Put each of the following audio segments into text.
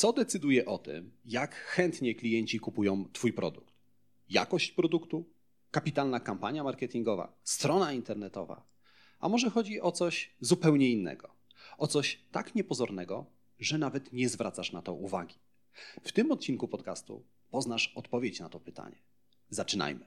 Co decyduje o tym, jak chętnie klienci kupują Twój produkt? Jakość produktu? Kapitalna kampania marketingowa? Strona internetowa? A może chodzi o coś zupełnie innego? O coś tak niepozornego, że nawet nie zwracasz na to uwagi. W tym odcinku podcastu poznasz odpowiedź na to pytanie. Zaczynajmy.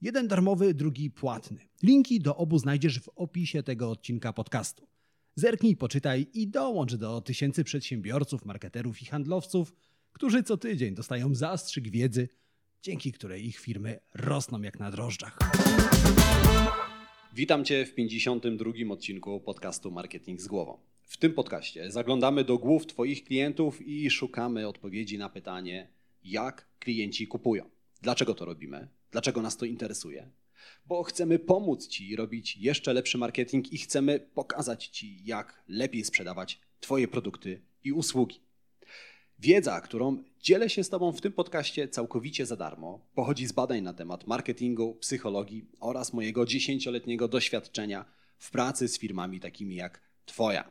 Jeden darmowy, drugi płatny. Linki do obu znajdziesz w opisie tego odcinka podcastu. Zerknij, poczytaj i dołącz do tysięcy przedsiębiorców, marketerów i handlowców, którzy co tydzień dostają zastrzyk wiedzy, dzięki której ich firmy rosną jak na drożdżach. Witam Cię w 52 odcinku podcastu Marketing z głową. W tym podcaście zaglądamy do głów Twoich klientów i szukamy odpowiedzi na pytanie, jak klienci kupują. Dlaczego to robimy? Dlaczego nas to interesuje? Bo chcemy pomóc Ci robić jeszcze lepszy marketing i chcemy pokazać Ci, jak lepiej sprzedawać Twoje produkty i usługi. Wiedza, którą dzielę się z Tobą w tym podcaście całkowicie za darmo, pochodzi z badań na temat marketingu, psychologii oraz mojego dziesięcioletniego doświadczenia w pracy z firmami takimi jak Twoja.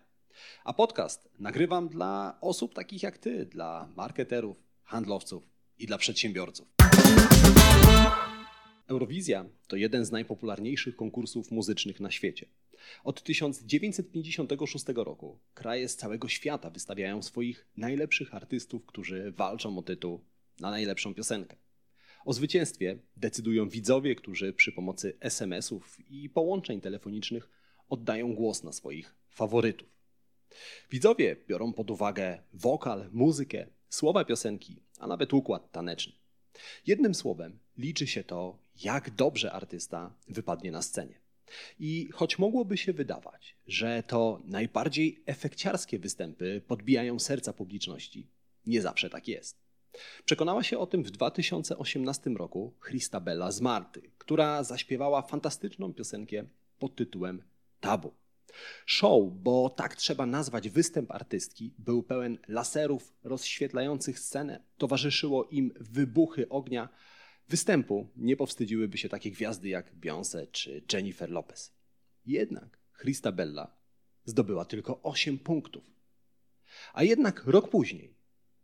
A podcast nagrywam dla osób takich jak Ty, dla marketerów, handlowców i dla przedsiębiorców. Eurowizja to jeden z najpopularniejszych konkursów muzycznych na świecie. Od 1956 roku kraje z całego świata wystawiają swoich najlepszych artystów, którzy walczą o tytuł na najlepszą piosenkę. O zwycięstwie decydują widzowie, którzy przy pomocy SMS-ów i połączeń telefonicznych oddają głos na swoich faworytów. Widzowie biorą pod uwagę wokal, muzykę, słowa piosenki, a nawet układ taneczny. Jednym słowem, liczy się to, jak dobrze artysta wypadnie na scenie. I choć mogłoby się wydawać, że to najbardziej efekciarskie występy podbijają serca publiczności, nie zawsze tak jest. Przekonała się o tym w 2018 roku Christabella z Marty, która zaśpiewała fantastyczną piosenkę pod tytułem Tabu. Show, bo tak trzeba nazwać występ artystki, był pełen laserów rozświetlających scenę, towarzyszyło im wybuchy ognia, występu nie powstydziłyby się takie gwiazdy jak Beyoncé czy Jennifer Lopez. Jednak Christabella zdobyła tylko 8 punktów. A jednak rok później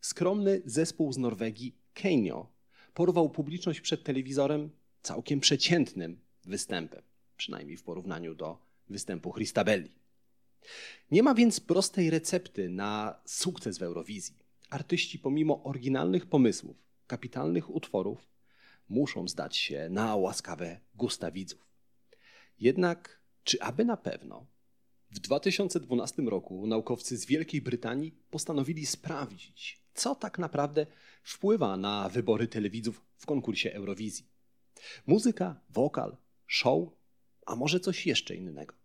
skromny zespół z Norwegii Keinio porwał publiczność przed telewizorem całkiem przeciętnym występem, przynajmniej w porównaniu do występu Christabelli. Nie ma więc prostej recepty na sukces w Eurowizji. Artyści pomimo oryginalnych pomysłów, kapitalnych utworów muszą zdać się na łaskawe gusta widzów. Jednak, czy aby na pewno? W 2012 roku naukowcy z Wielkiej Brytanii postanowili sprawdzić, co tak naprawdę wpływa na wybory telewidzów w konkursie Eurowizji. Muzyka, wokal, show, a może coś jeszcze innego.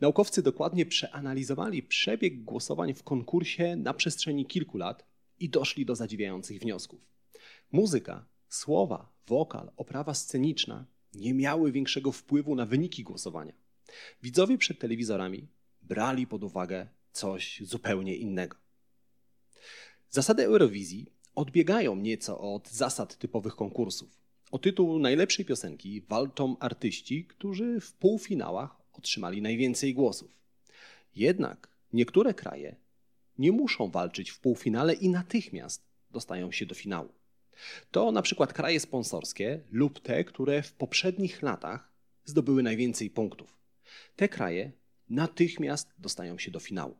Naukowcy dokładnie przeanalizowali przebieg głosowań w konkursie na przestrzeni kilku lat i doszli do zadziwiających wniosków. Muzyka, słowa, wokal, oprawa sceniczna nie miały większego wpływu na wyniki głosowania. Widzowie przed telewizorami brali pod uwagę coś zupełnie innego. Zasady Eurowizji odbiegają nieco od zasad typowych konkursów. O tytuł najlepszej piosenki walczą artyści, którzy w półfinałach otrzymali najwięcej głosów. Jednak niektóre kraje nie muszą walczyć w półfinale i natychmiast dostają się do finału. To na przykład kraje sponsorskie lub te, które w poprzednich latach zdobyły najwięcej punktów. Te kraje natychmiast dostają się do finału.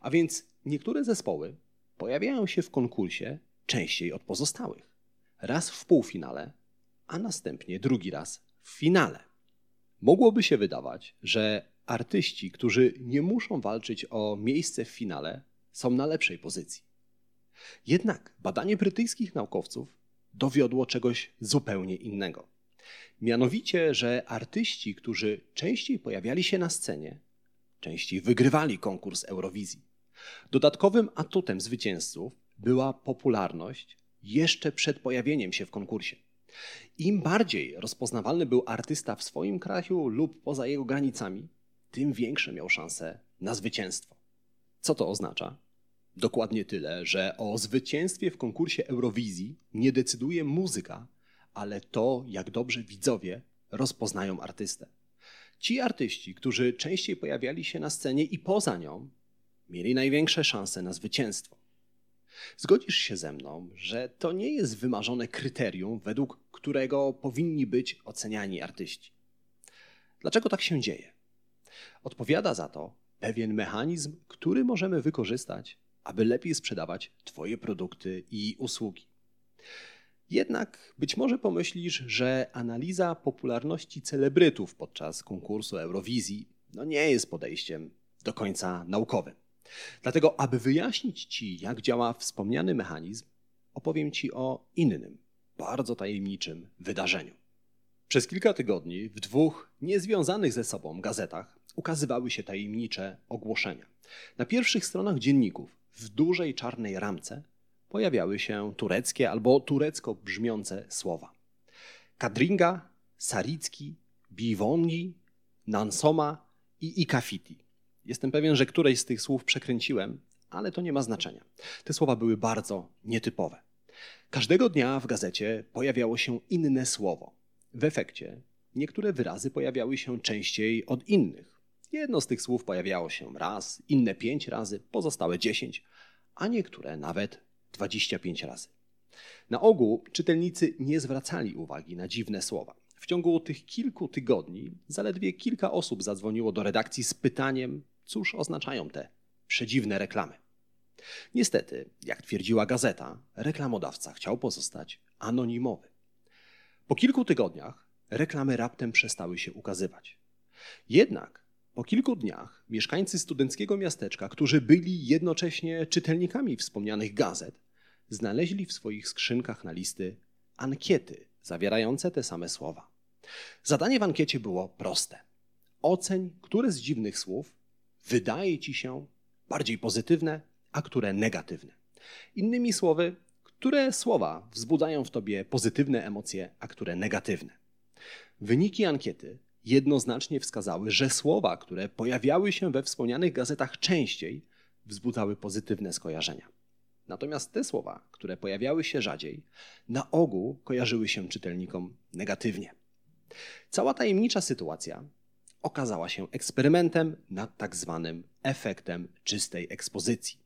A więc niektóre zespoły pojawiają się w konkursie częściej od pozostałych. Raz w półfinale, a następnie drugi raz w finale. Mogłoby się wydawać, że artyści, którzy nie muszą walczyć o miejsce w finale, są na lepszej pozycji. Jednak badanie brytyjskich naukowców dowiodło czegoś zupełnie innego. Mianowicie, że artyści, którzy częściej pojawiali się na scenie, częściej wygrywali konkurs Eurowizji. Dodatkowym atutem zwycięzców była popularność, jeszcze przed pojawieniem się w konkursie. Im bardziej rozpoznawalny był artysta w swoim kraju lub poza jego granicami, tym większe miał szanse na zwycięstwo. Co to oznacza? Dokładnie tyle, że o zwycięstwie w konkursie Eurowizji nie decyduje muzyka, ale to, jak dobrze widzowie rozpoznają artystę. Ci artyści, którzy częściej pojawiali się na scenie i poza nią, mieli największe szanse na zwycięstwo. Zgodzisz się ze mną, że to nie jest wymarzone kryterium, według którego powinni być oceniani artyści. Dlaczego tak się dzieje? Odpowiada za to pewien mechanizm, który możemy wykorzystać, aby lepiej sprzedawać Twoje produkty i usługi. Jednak być może pomyślisz, że analiza popularności celebrytów podczas konkursu Eurowizji no nie jest podejściem do końca naukowym. Dlatego, aby wyjaśnić Ci, jak działa wspomniany mechanizm, opowiem Ci o innym, bardzo tajemniczym wydarzeniu. Przez kilka tygodni w dwóch niezwiązanych ze sobą gazetach ukazywały się tajemnicze ogłoszenia. Na pierwszych stronach dzienników w dużej czarnej ramce pojawiały się tureckie albo turecko brzmiące słowa. Kadringa, Saricki, Bivongi, Nansoma i Ikafiti. Jestem pewien, że któreś z tych słów przekręciłem, ale to nie ma znaczenia. Te słowa były bardzo nietypowe. Każdego dnia w gazecie pojawiało się inne słowo. W efekcie niektóre wyrazy pojawiały się częściej od innych. Jedno z tych słów pojawiało się raz, inne pięć razy, pozostałe dziesięć, a niektóre nawet 25 razy. Na ogół czytelnicy nie zwracali uwagi na dziwne słowa. W ciągu tych kilku tygodni zaledwie kilka osób zadzwoniło do redakcji z pytaniem, cóż oznaczają te przedziwne reklamy. Niestety, jak twierdziła gazeta, reklamodawca chciał pozostać anonimowy. Po kilku tygodniach reklamy raptem przestały się ukazywać. Jednak po kilku dniach mieszkańcy studenckiego miasteczka, którzy byli jednocześnie czytelnikami wspomnianych gazet, znaleźli w swoich skrzynkach na listy ankiety zawierające te same słowa. Zadanie w ankiecie było proste. Oceń, które z dziwnych słów wydaje ci się bardziej pozytywne, a które negatywne. Innymi słowy, które słowa wzbudzają w tobie pozytywne emocje, a które negatywne. Wyniki ankiety jednoznacznie wskazały, że słowa, które pojawiały się we wspomnianych gazetach częściej, wzbudzały pozytywne skojarzenia. Natomiast te słowa, które pojawiały się rzadziej, na ogół kojarzyły się czytelnikom negatywnie. Cała tajemnicza sytuacja okazała się eksperymentem nad tak zwanym efektem czystej ekspozycji.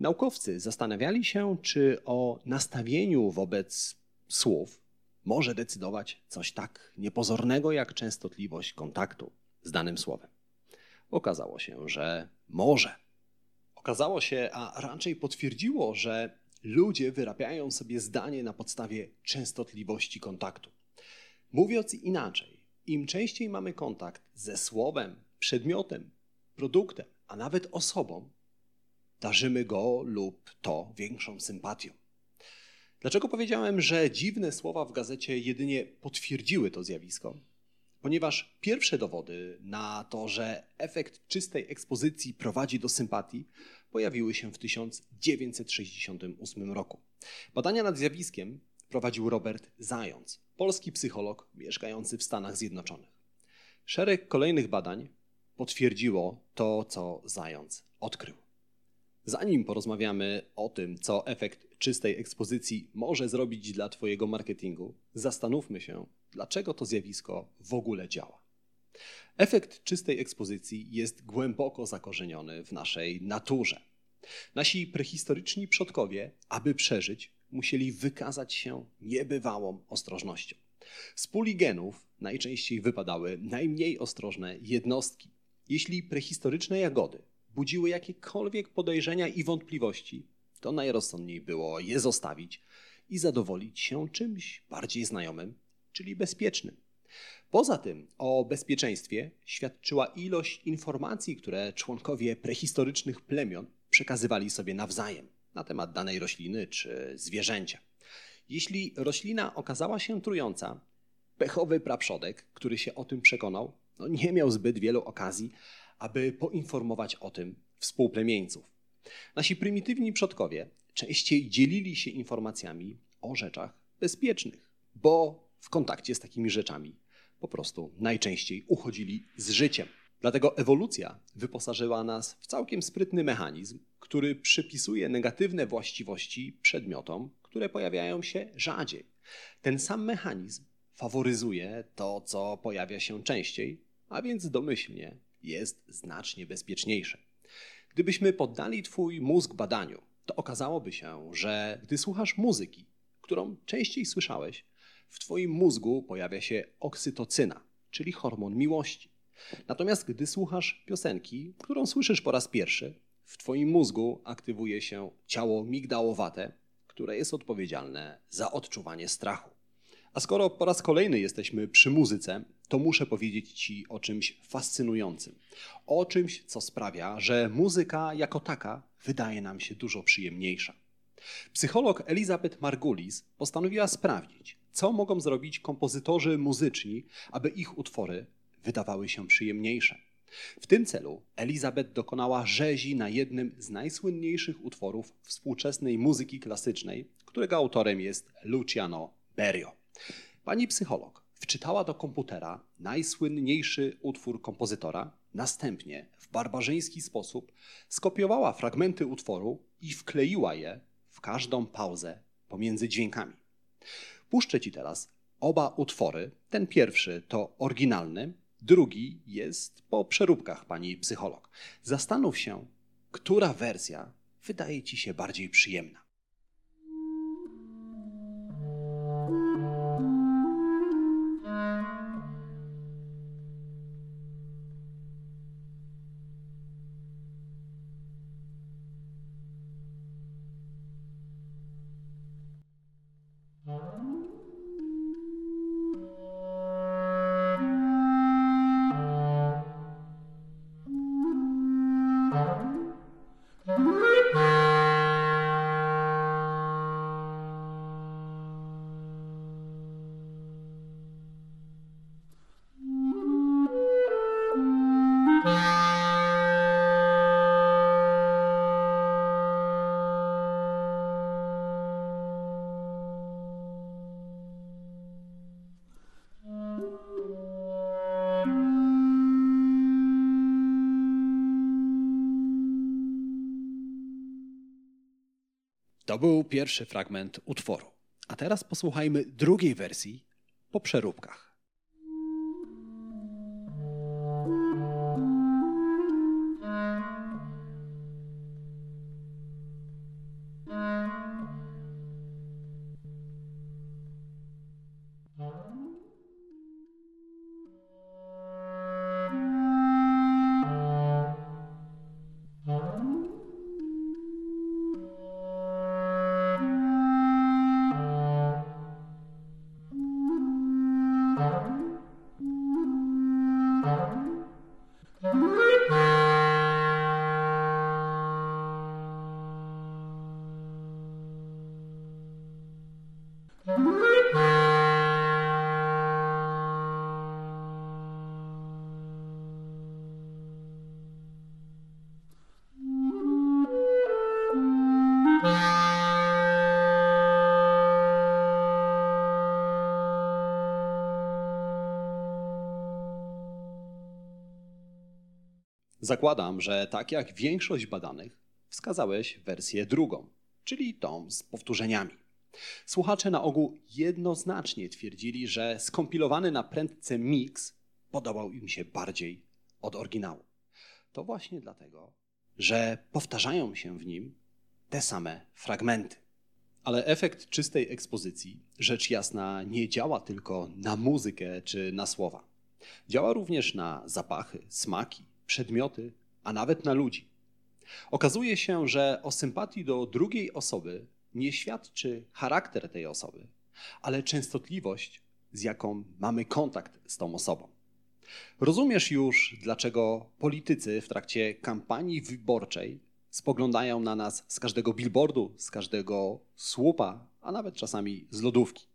Naukowcy zastanawiali się, czy o nastawieniu wobec słów może decydować coś tak niepozornego jak częstotliwość kontaktu z danym słowem. Okazało się, że może. Okazało się, a raczej potwierdziło, że ludzie wyrabiają sobie zdanie na podstawie częstotliwości kontaktu. Mówiąc inaczej, im częściej mamy kontakt ze słowem, przedmiotem, produktem, a nawet osobą, darzymy go lub to większą sympatią. Dlaczego powiedziałem, że dziwne słowa w gazecie jedynie potwierdziły to zjawisko? Ponieważ pierwsze dowody na to, że efekt czystej ekspozycji prowadzi do sympatii, pojawiły się w 1968 roku. Badania nad zjawiskiem prowadził Robert Zając, polski psycholog mieszkający w Stanach Zjednoczonych. Szereg kolejnych badań potwierdziło to, co Zając odkrył. Zanim porozmawiamy o tym, co efekt czystej ekspozycji może zrobić dla Twojego marketingu, zastanówmy się, dlaczego to zjawisko w ogóle działa. Efekt czystej ekspozycji jest głęboko zakorzeniony w naszej naturze. Nasi prehistoryczni przodkowie, aby przeżyć, musieli wykazać się niebywałą ostrożnością. Z puli genów najczęściej wypadały najmniej ostrożne jednostki. Jeśli prehistoryczne jagody budziły jakiekolwiek podejrzenia i wątpliwości, to najrozsądniej było je zostawić i zadowolić się czymś bardziej znajomym, czyli bezpiecznym. Poza tym o bezpieczeństwie świadczyła ilość informacji, które członkowie prehistorycznych plemion przekazywali sobie nawzajem na temat danej rośliny czy zwierzęcia. Jeśli roślina okazała się trująca, pechowy praprzodek, który się o tym przekonał, no nie miał zbyt wielu okazji, aby poinformować o tym współplemieńców. Nasi prymitywni przodkowie częściej dzielili się informacjami o rzeczach bezpiecznych, bo w kontakcie z takimi rzeczami po prostu najczęściej uchodzili z życiem. Dlatego ewolucja wyposażyła nas w całkiem sprytny mechanizm, który przypisuje negatywne właściwości przedmiotom, które pojawiają się rzadziej. Ten sam mechanizm faworyzuje to, co pojawia się częściej, a więc domyślnie jest znacznie bezpieczniejsze. Gdybyśmy poddali Twój mózg badaniu, to okazałoby się, że gdy słuchasz muzyki, którą częściej słyszałeś, w Twoim mózgu pojawia się oksytocyna, czyli hormon miłości. Natomiast gdy słuchasz piosenki, którą słyszysz po raz pierwszy, w Twoim mózgu aktywuje się ciało migdałowate, które jest odpowiedzialne za odczuwanie strachu. A skoro po raz kolejny jesteśmy przy muzyce, to muszę powiedzieć Ci o czymś fascynującym. O czymś, co sprawia, że muzyka jako taka wydaje nam się dużo przyjemniejsza. Psycholog Elizabeth Margulis postanowiła sprawdzić, co mogą zrobić kompozytorzy muzyczni, aby ich utwory wydawały się przyjemniejsze. W tym celu Elizabeth dokonała rzezi na jednym z najsłynniejszych utworów współczesnej muzyki klasycznej, którego autorem jest Luciano Berio. Pani psycholog wczytała do komputera najsłynniejszy utwór kompozytora, następnie w barbarzyński sposób skopiowała fragmenty utworu i wkleiła je w każdą pauzę pomiędzy dźwiękami. Puszczę Ci teraz oba utwory. Ten pierwszy to oryginalny, drugi jest po przeróbkach pani psycholog. Zastanów się, która wersja wydaje Ci się bardziej przyjemna. To był pierwszy fragment utworu. A teraz posłuchajmy drugiej wersji po przeróbkach. Zakładam, że tak jak większość badanych, wskazałeś wersję drugą, czyli tą z powtórzeniami. Słuchacze na ogół jednoznacznie twierdzili, że skompilowany na prędce mix podobał im się bardziej od oryginału. To właśnie dlatego, że powtarzają się w nim te same fragmenty. Ale efekt czystej ekspozycji, rzecz jasna, nie działa tylko na muzykę czy na słowa. Działa również na zapachy, smaki, przedmioty, a nawet na ludzi. Okazuje się, że o sympatii do drugiej osoby nie świadczy charakter tej osoby, ale częstotliwość, z jaką mamy kontakt z tą osobą. Rozumiesz już, dlaczego politycy w trakcie kampanii wyborczej spoglądają na nas z każdego billboardu, z każdego słupa, a nawet czasami z lodówki.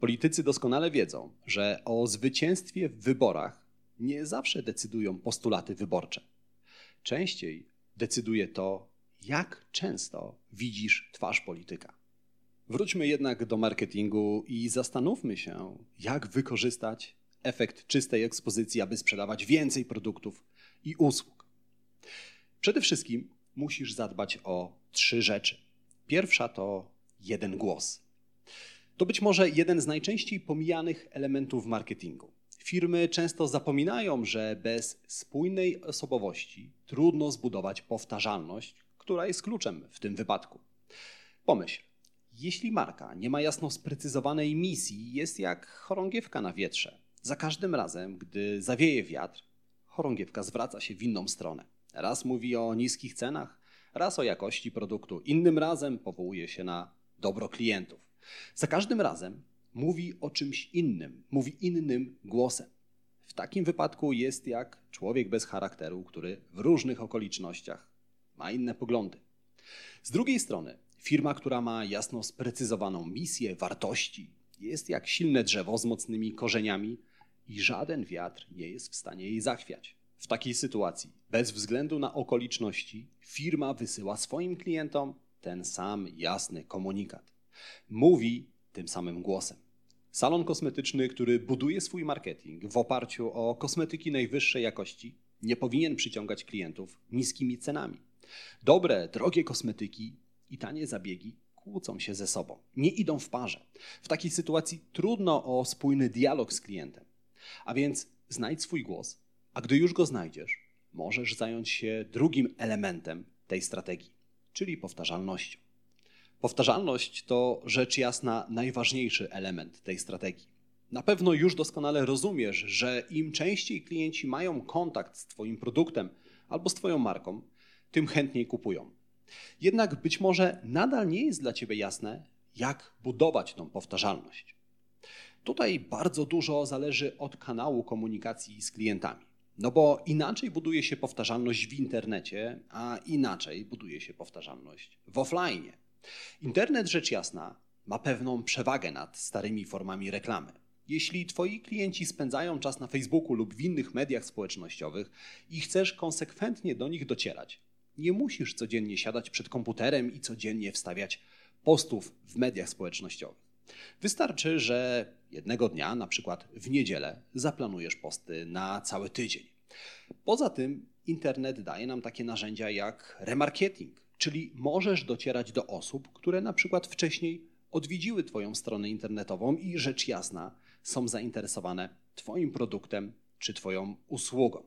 Politycy doskonale wiedzą, że o zwycięstwie w wyborach nie zawsze decydują postulaty wyborcze. Częściej decyduje to, jak często widzisz twarz polityka. Wróćmy jednak do marketingu i zastanówmy się, jak wykorzystać efekt czystej ekspozycji, aby sprzedawać więcej produktów i usług. Przede wszystkim musisz zadbać o trzy rzeczy. Pierwsza to jeden głos. To być może jeden z najczęściej pomijanych elementów marketingu. Firmy często zapominają, że bez spójnej osobowości trudno zbudować powtarzalność, która jest kluczem w tym wypadku. Pomyśl, jeśli marka nie ma jasno sprecyzowanej misji, jest jak chorągiewka na wietrze. Za każdym razem, gdy zawieje wiatr, chorągiewka zwraca się w inną stronę. Raz mówi o niskich cenach, raz o jakości produktu, innym razem powołuje się na dobro klientów. Za każdym razem mówi o czymś innym, mówi innym głosem. W takim wypadku jest jak człowiek bez charakteru, który w różnych okolicznościach ma inne poglądy. Z drugiej strony, firma, która ma jasno sprecyzowaną misję, wartości, jest jak silne drzewo z mocnymi korzeniami i żaden wiatr nie jest w stanie jej zachwiać. W takiej sytuacji, bez względu na okoliczności, firma wysyła swoim klientom ten sam jasny komunikat. Mówi tym samym głosem. Salon kosmetyczny, który buduje swój marketing w oparciu o kosmetyki najwyższej jakości, nie powinien przyciągać klientów niskimi cenami. Dobre, drogie kosmetyki i tanie zabiegi kłócą się ze sobą, nie idą w parze. W takiej sytuacji trudno o spójny dialog z klientem. A więc znajdź swój głos, a gdy już go znajdziesz, możesz zająć się drugim elementem tej strategii, czyli powtarzalnością. Powtarzalność to rzecz jasna najważniejszy element tej strategii. Na pewno już doskonale rozumiesz, że im częściej klienci mają kontakt z Twoim produktem albo z Twoją marką, tym chętniej kupują. Jednak być może nadal nie jest dla Ciebie jasne, jak budować tą powtarzalność. Tutaj bardzo dużo zależy od kanału komunikacji z klientami. No bo inaczej buduje się powtarzalność w internecie, a inaczej buduje się powtarzalność w offline. Internet rzecz jasna ma pewną przewagę nad starymi formami reklamy. Jeśli Twoi klienci spędzają czas na Facebooku lub w innych mediach społecznościowych i chcesz konsekwentnie do nich docierać, nie musisz codziennie siadać przed komputerem i codziennie wstawiać postów w mediach społecznościowych. Wystarczy, że jednego dnia, na przykład w niedzielę, zaplanujesz posty na cały tydzień. Poza tym internet daje nam takie narzędzia jak remarketing, czyli możesz docierać do osób, które na przykład wcześniej odwiedziły Twoją stronę internetową i rzecz jasna są zainteresowane Twoim produktem czy Twoją usługą.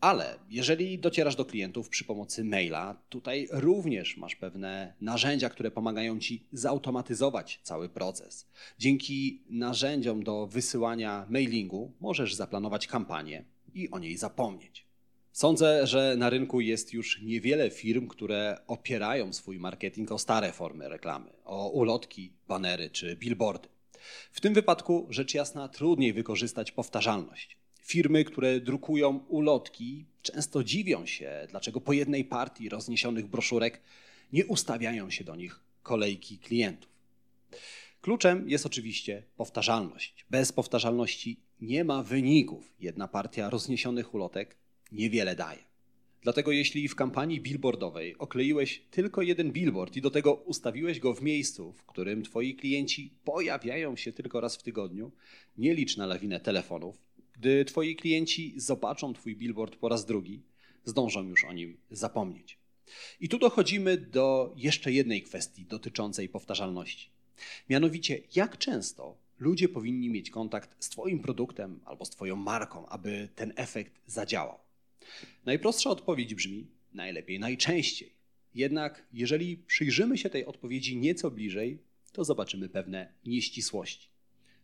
Ale jeżeli docierasz do klientów przy pomocy maila, tutaj również masz pewne narzędzia, które pomagają ci zautomatyzować cały proces. Dzięki narzędziom do wysyłania mailingu możesz zaplanować kampanię i o niej zapomnieć. Sądzę, że na rynku jest już niewiele firm, które opierają swój marketing o stare formy reklamy, o ulotki, banery czy billboardy. W tym wypadku rzecz jasna trudniej wykorzystać powtarzalność. Firmy, które drukują ulotki, często dziwią się, dlaczego po jednej partii rozniesionych broszurek nie ustawiają się do nich kolejki klientów. Kluczem jest oczywiście powtarzalność. Bez powtarzalności nie ma wyników. Jedna partia rozniesionych ulotek niewiele daje. Dlatego jeśli w kampanii billboardowej okleiłeś tylko jeden billboard i do tego ustawiłeś go w miejscu, w którym twoi klienci pojawiają się tylko raz w tygodniu, nie licz na lawinę telefonów. Gdy twoi klienci zobaczą twój billboard po raz drugi, zdążą już o nim zapomnieć. I tu dochodzimy do jeszcze jednej kwestii dotyczącej powtarzalności. Mianowicie, jak często ludzie powinni mieć kontakt z Twoim produktem albo z Twoją marką, aby ten efekt zadziałał? Najprostsza odpowiedź brzmi najlepiej najczęściej. Jednak jeżeli przyjrzymy się tej odpowiedzi nieco bliżej, to zobaczymy pewne nieścisłości.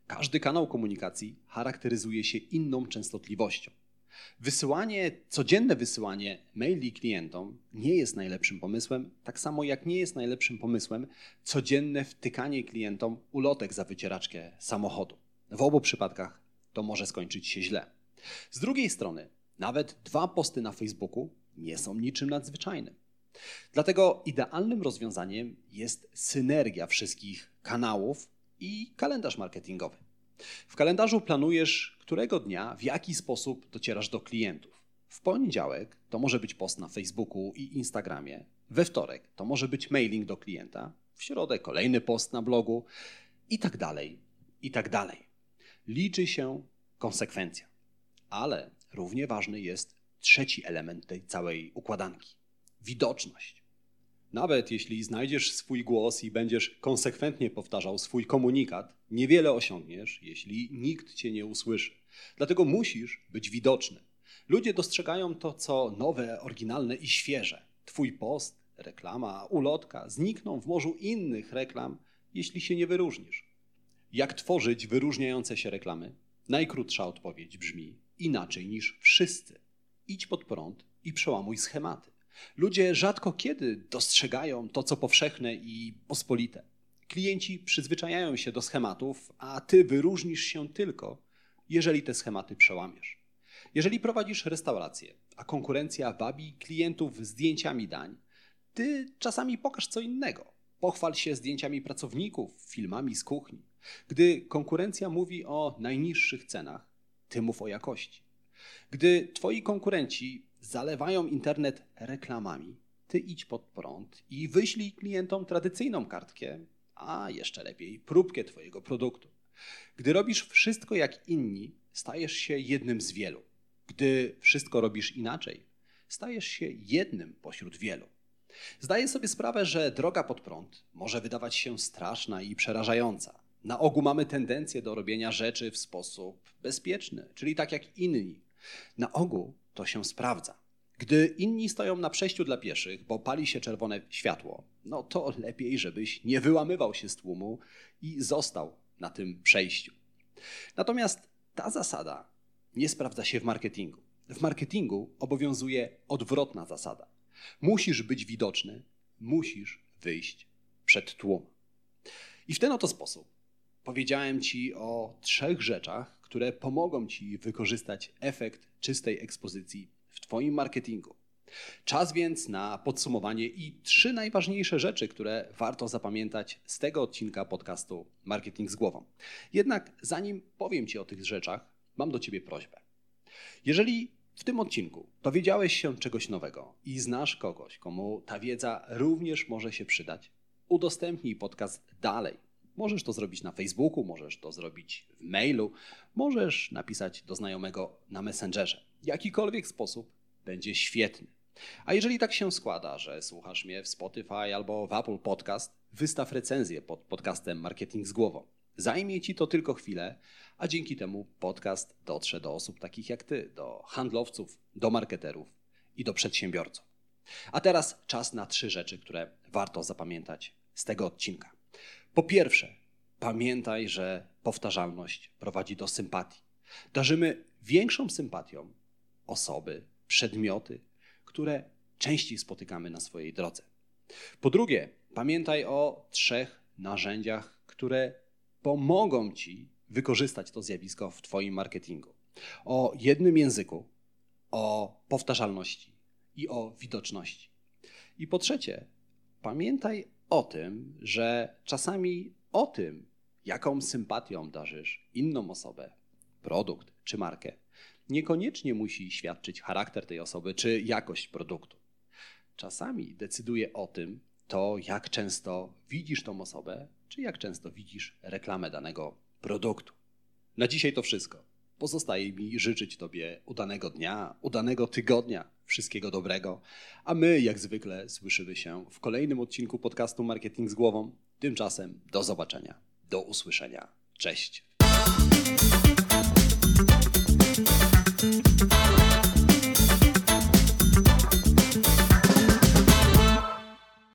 Każdy kanał komunikacji charakteryzuje się inną częstotliwością. Wysyłanie, codzienne wysyłanie maili klientom nie jest najlepszym pomysłem, tak samo jak nie jest najlepszym pomysłem codzienne wtykanie klientom ulotek za wycieraczkę samochodu. W obu przypadkach to może skończyć się źle. Z drugiej strony, nawet dwa posty na Facebooku nie są niczym nadzwyczajnym. Dlatego idealnym rozwiązaniem jest synergia wszystkich kanałów i kalendarz marketingowy. W kalendarzu planujesz, którego dnia, w jaki sposób docierasz do klientów. W poniedziałek to może być post na Facebooku i Instagramie, We wtorek to może być mailing do klienta, w środę kolejny post na blogu i tak dalej, i tak dalej. Liczy się konsekwencja, ale równie ważny jest trzeci element tej całej układanki widoczność. Nawet jeśli znajdziesz swój głos i będziesz konsekwentnie powtarzał swój komunikat, niewiele osiągniesz, jeśli nikt cię nie usłyszy. Dlatego musisz być widoczny. Ludzie dostrzegają to, co nowe, oryginalne i świeże. Twój post, reklama, ulotka znikną w morzu innych reklam, jeśli się nie wyróżnisz. Jak tworzyć wyróżniające się reklamy? Najkrótsza odpowiedź brzmi inaczej niż wszyscy. Idź pod prąd i przełamuj schematy. Ludzie rzadko kiedy dostrzegają to, co powszechne i pospolite. Klienci przyzwyczajają się do schematów, a ty wyróżnisz się tylko, jeżeli te schematy przełamiesz. Jeżeli prowadzisz restaurację, a konkurencja wabi klientów zdjęciami dań, ty czasami pokaż co innego. Pochwal się zdjęciami pracowników, filmami z kuchni. Gdy konkurencja mówi o najniższych cenach, ty mów o jakości. Gdy twoi konkurenci zalewają internet reklamami, ty idź pod prąd i wyślij klientom tradycyjną kartkę, a jeszcze lepiej próbkę twojego produktu. Gdy robisz wszystko jak inni, stajesz się jednym z wielu. Gdy wszystko robisz inaczej, stajesz się jednym pośród wielu. Zdaję sobie sprawę, że droga pod prąd może wydawać się straszna i przerażająca. Na ogół mamy tendencję do robienia rzeczy w sposób bezpieczny, czyli tak jak inni. Na ogół to się sprawdza. Gdy inni stoją na przejściu dla pieszych, bo pali się czerwone światło, no to lepiej, żebyś nie wyłamywał się z tłumu i został na tym przejściu. Natomiast ta zasada nie sprawdza się w marketingu. W marketingu obowiązuje odwrotna zasada. Musisz być widoczny, musisz wyjść przed tłum. I w ten oto sposób powiedziałem Ci o trzech rzeczach, które pomogą Ci wykorzystać efekt czystej ekspozycji w Twoim marketingu. Czas więc na podsumowanie i trzy najważniejsze rzeczy, które warto zapamiętać z tego odcinka podcastu Marketing z głową. Jednak zanim powiem Ci o tych rzeczach, mam do Ciebie prośbę. Jeżeli w tym odcinku dowiedziałeś się czegoś nowego i znasz kogoś, komu ta wiedza również może się przydać, udostępnij podcast dalej Możesz to zrobić na Facebooku, możesz to zrobić w mailu, możesz napisać do znajomego na Messengerze. Jakikolwiek sposób będzie świetny. A jeżeli tak się składa, że słuchasz mnie w Spotify albo w Apple Podcast, wystaw recenzję pod podcastem Marketing z głową. Zajmie ci to tylko chwilę, a dzięki temu podcast dotrze do osób takich jak ty, do handlowców, do marketerów i do przedsiębiorców. A teraz czas na trzy rzeczy, które warto zapamiętać z tego odcinka. Po pierwsze, pamiętaj, że powtarzalność prowadzi do sympatii. Darzymy większą sympatią osoby, przedmioty, które częściej spotykamy na swojej drodze. Po drugie, pamiętaj o trzech narzędziach, które pomogą Ci wykorzystać to zjawisko w Twoim marketingu. O jednym języku, o powtarzalności i o widoczności. I po trzecie, pamiętaj o tym, że czasami o tym, jaką sympatią darzysz inną osobę, produkt czy markę, niekoniecznie musi świadczyć charakter tej osoby czy jakość produktu. Czasami decyduje o tym to, jak często widzisz tą osobę, czy jak często widzisz reklamę danego produktu. Na dzisiaj to wszystko. Pozostaje mi życzyć Tobie udanego dnia, udanego tygodnia, Wszystkiego dobrego. A my, jak zwykle, słyszymy się w kolejnym odcinku podcastu Marketing z Głową. Tymczasem do zobaczenia, do usłyszenia. Cześć.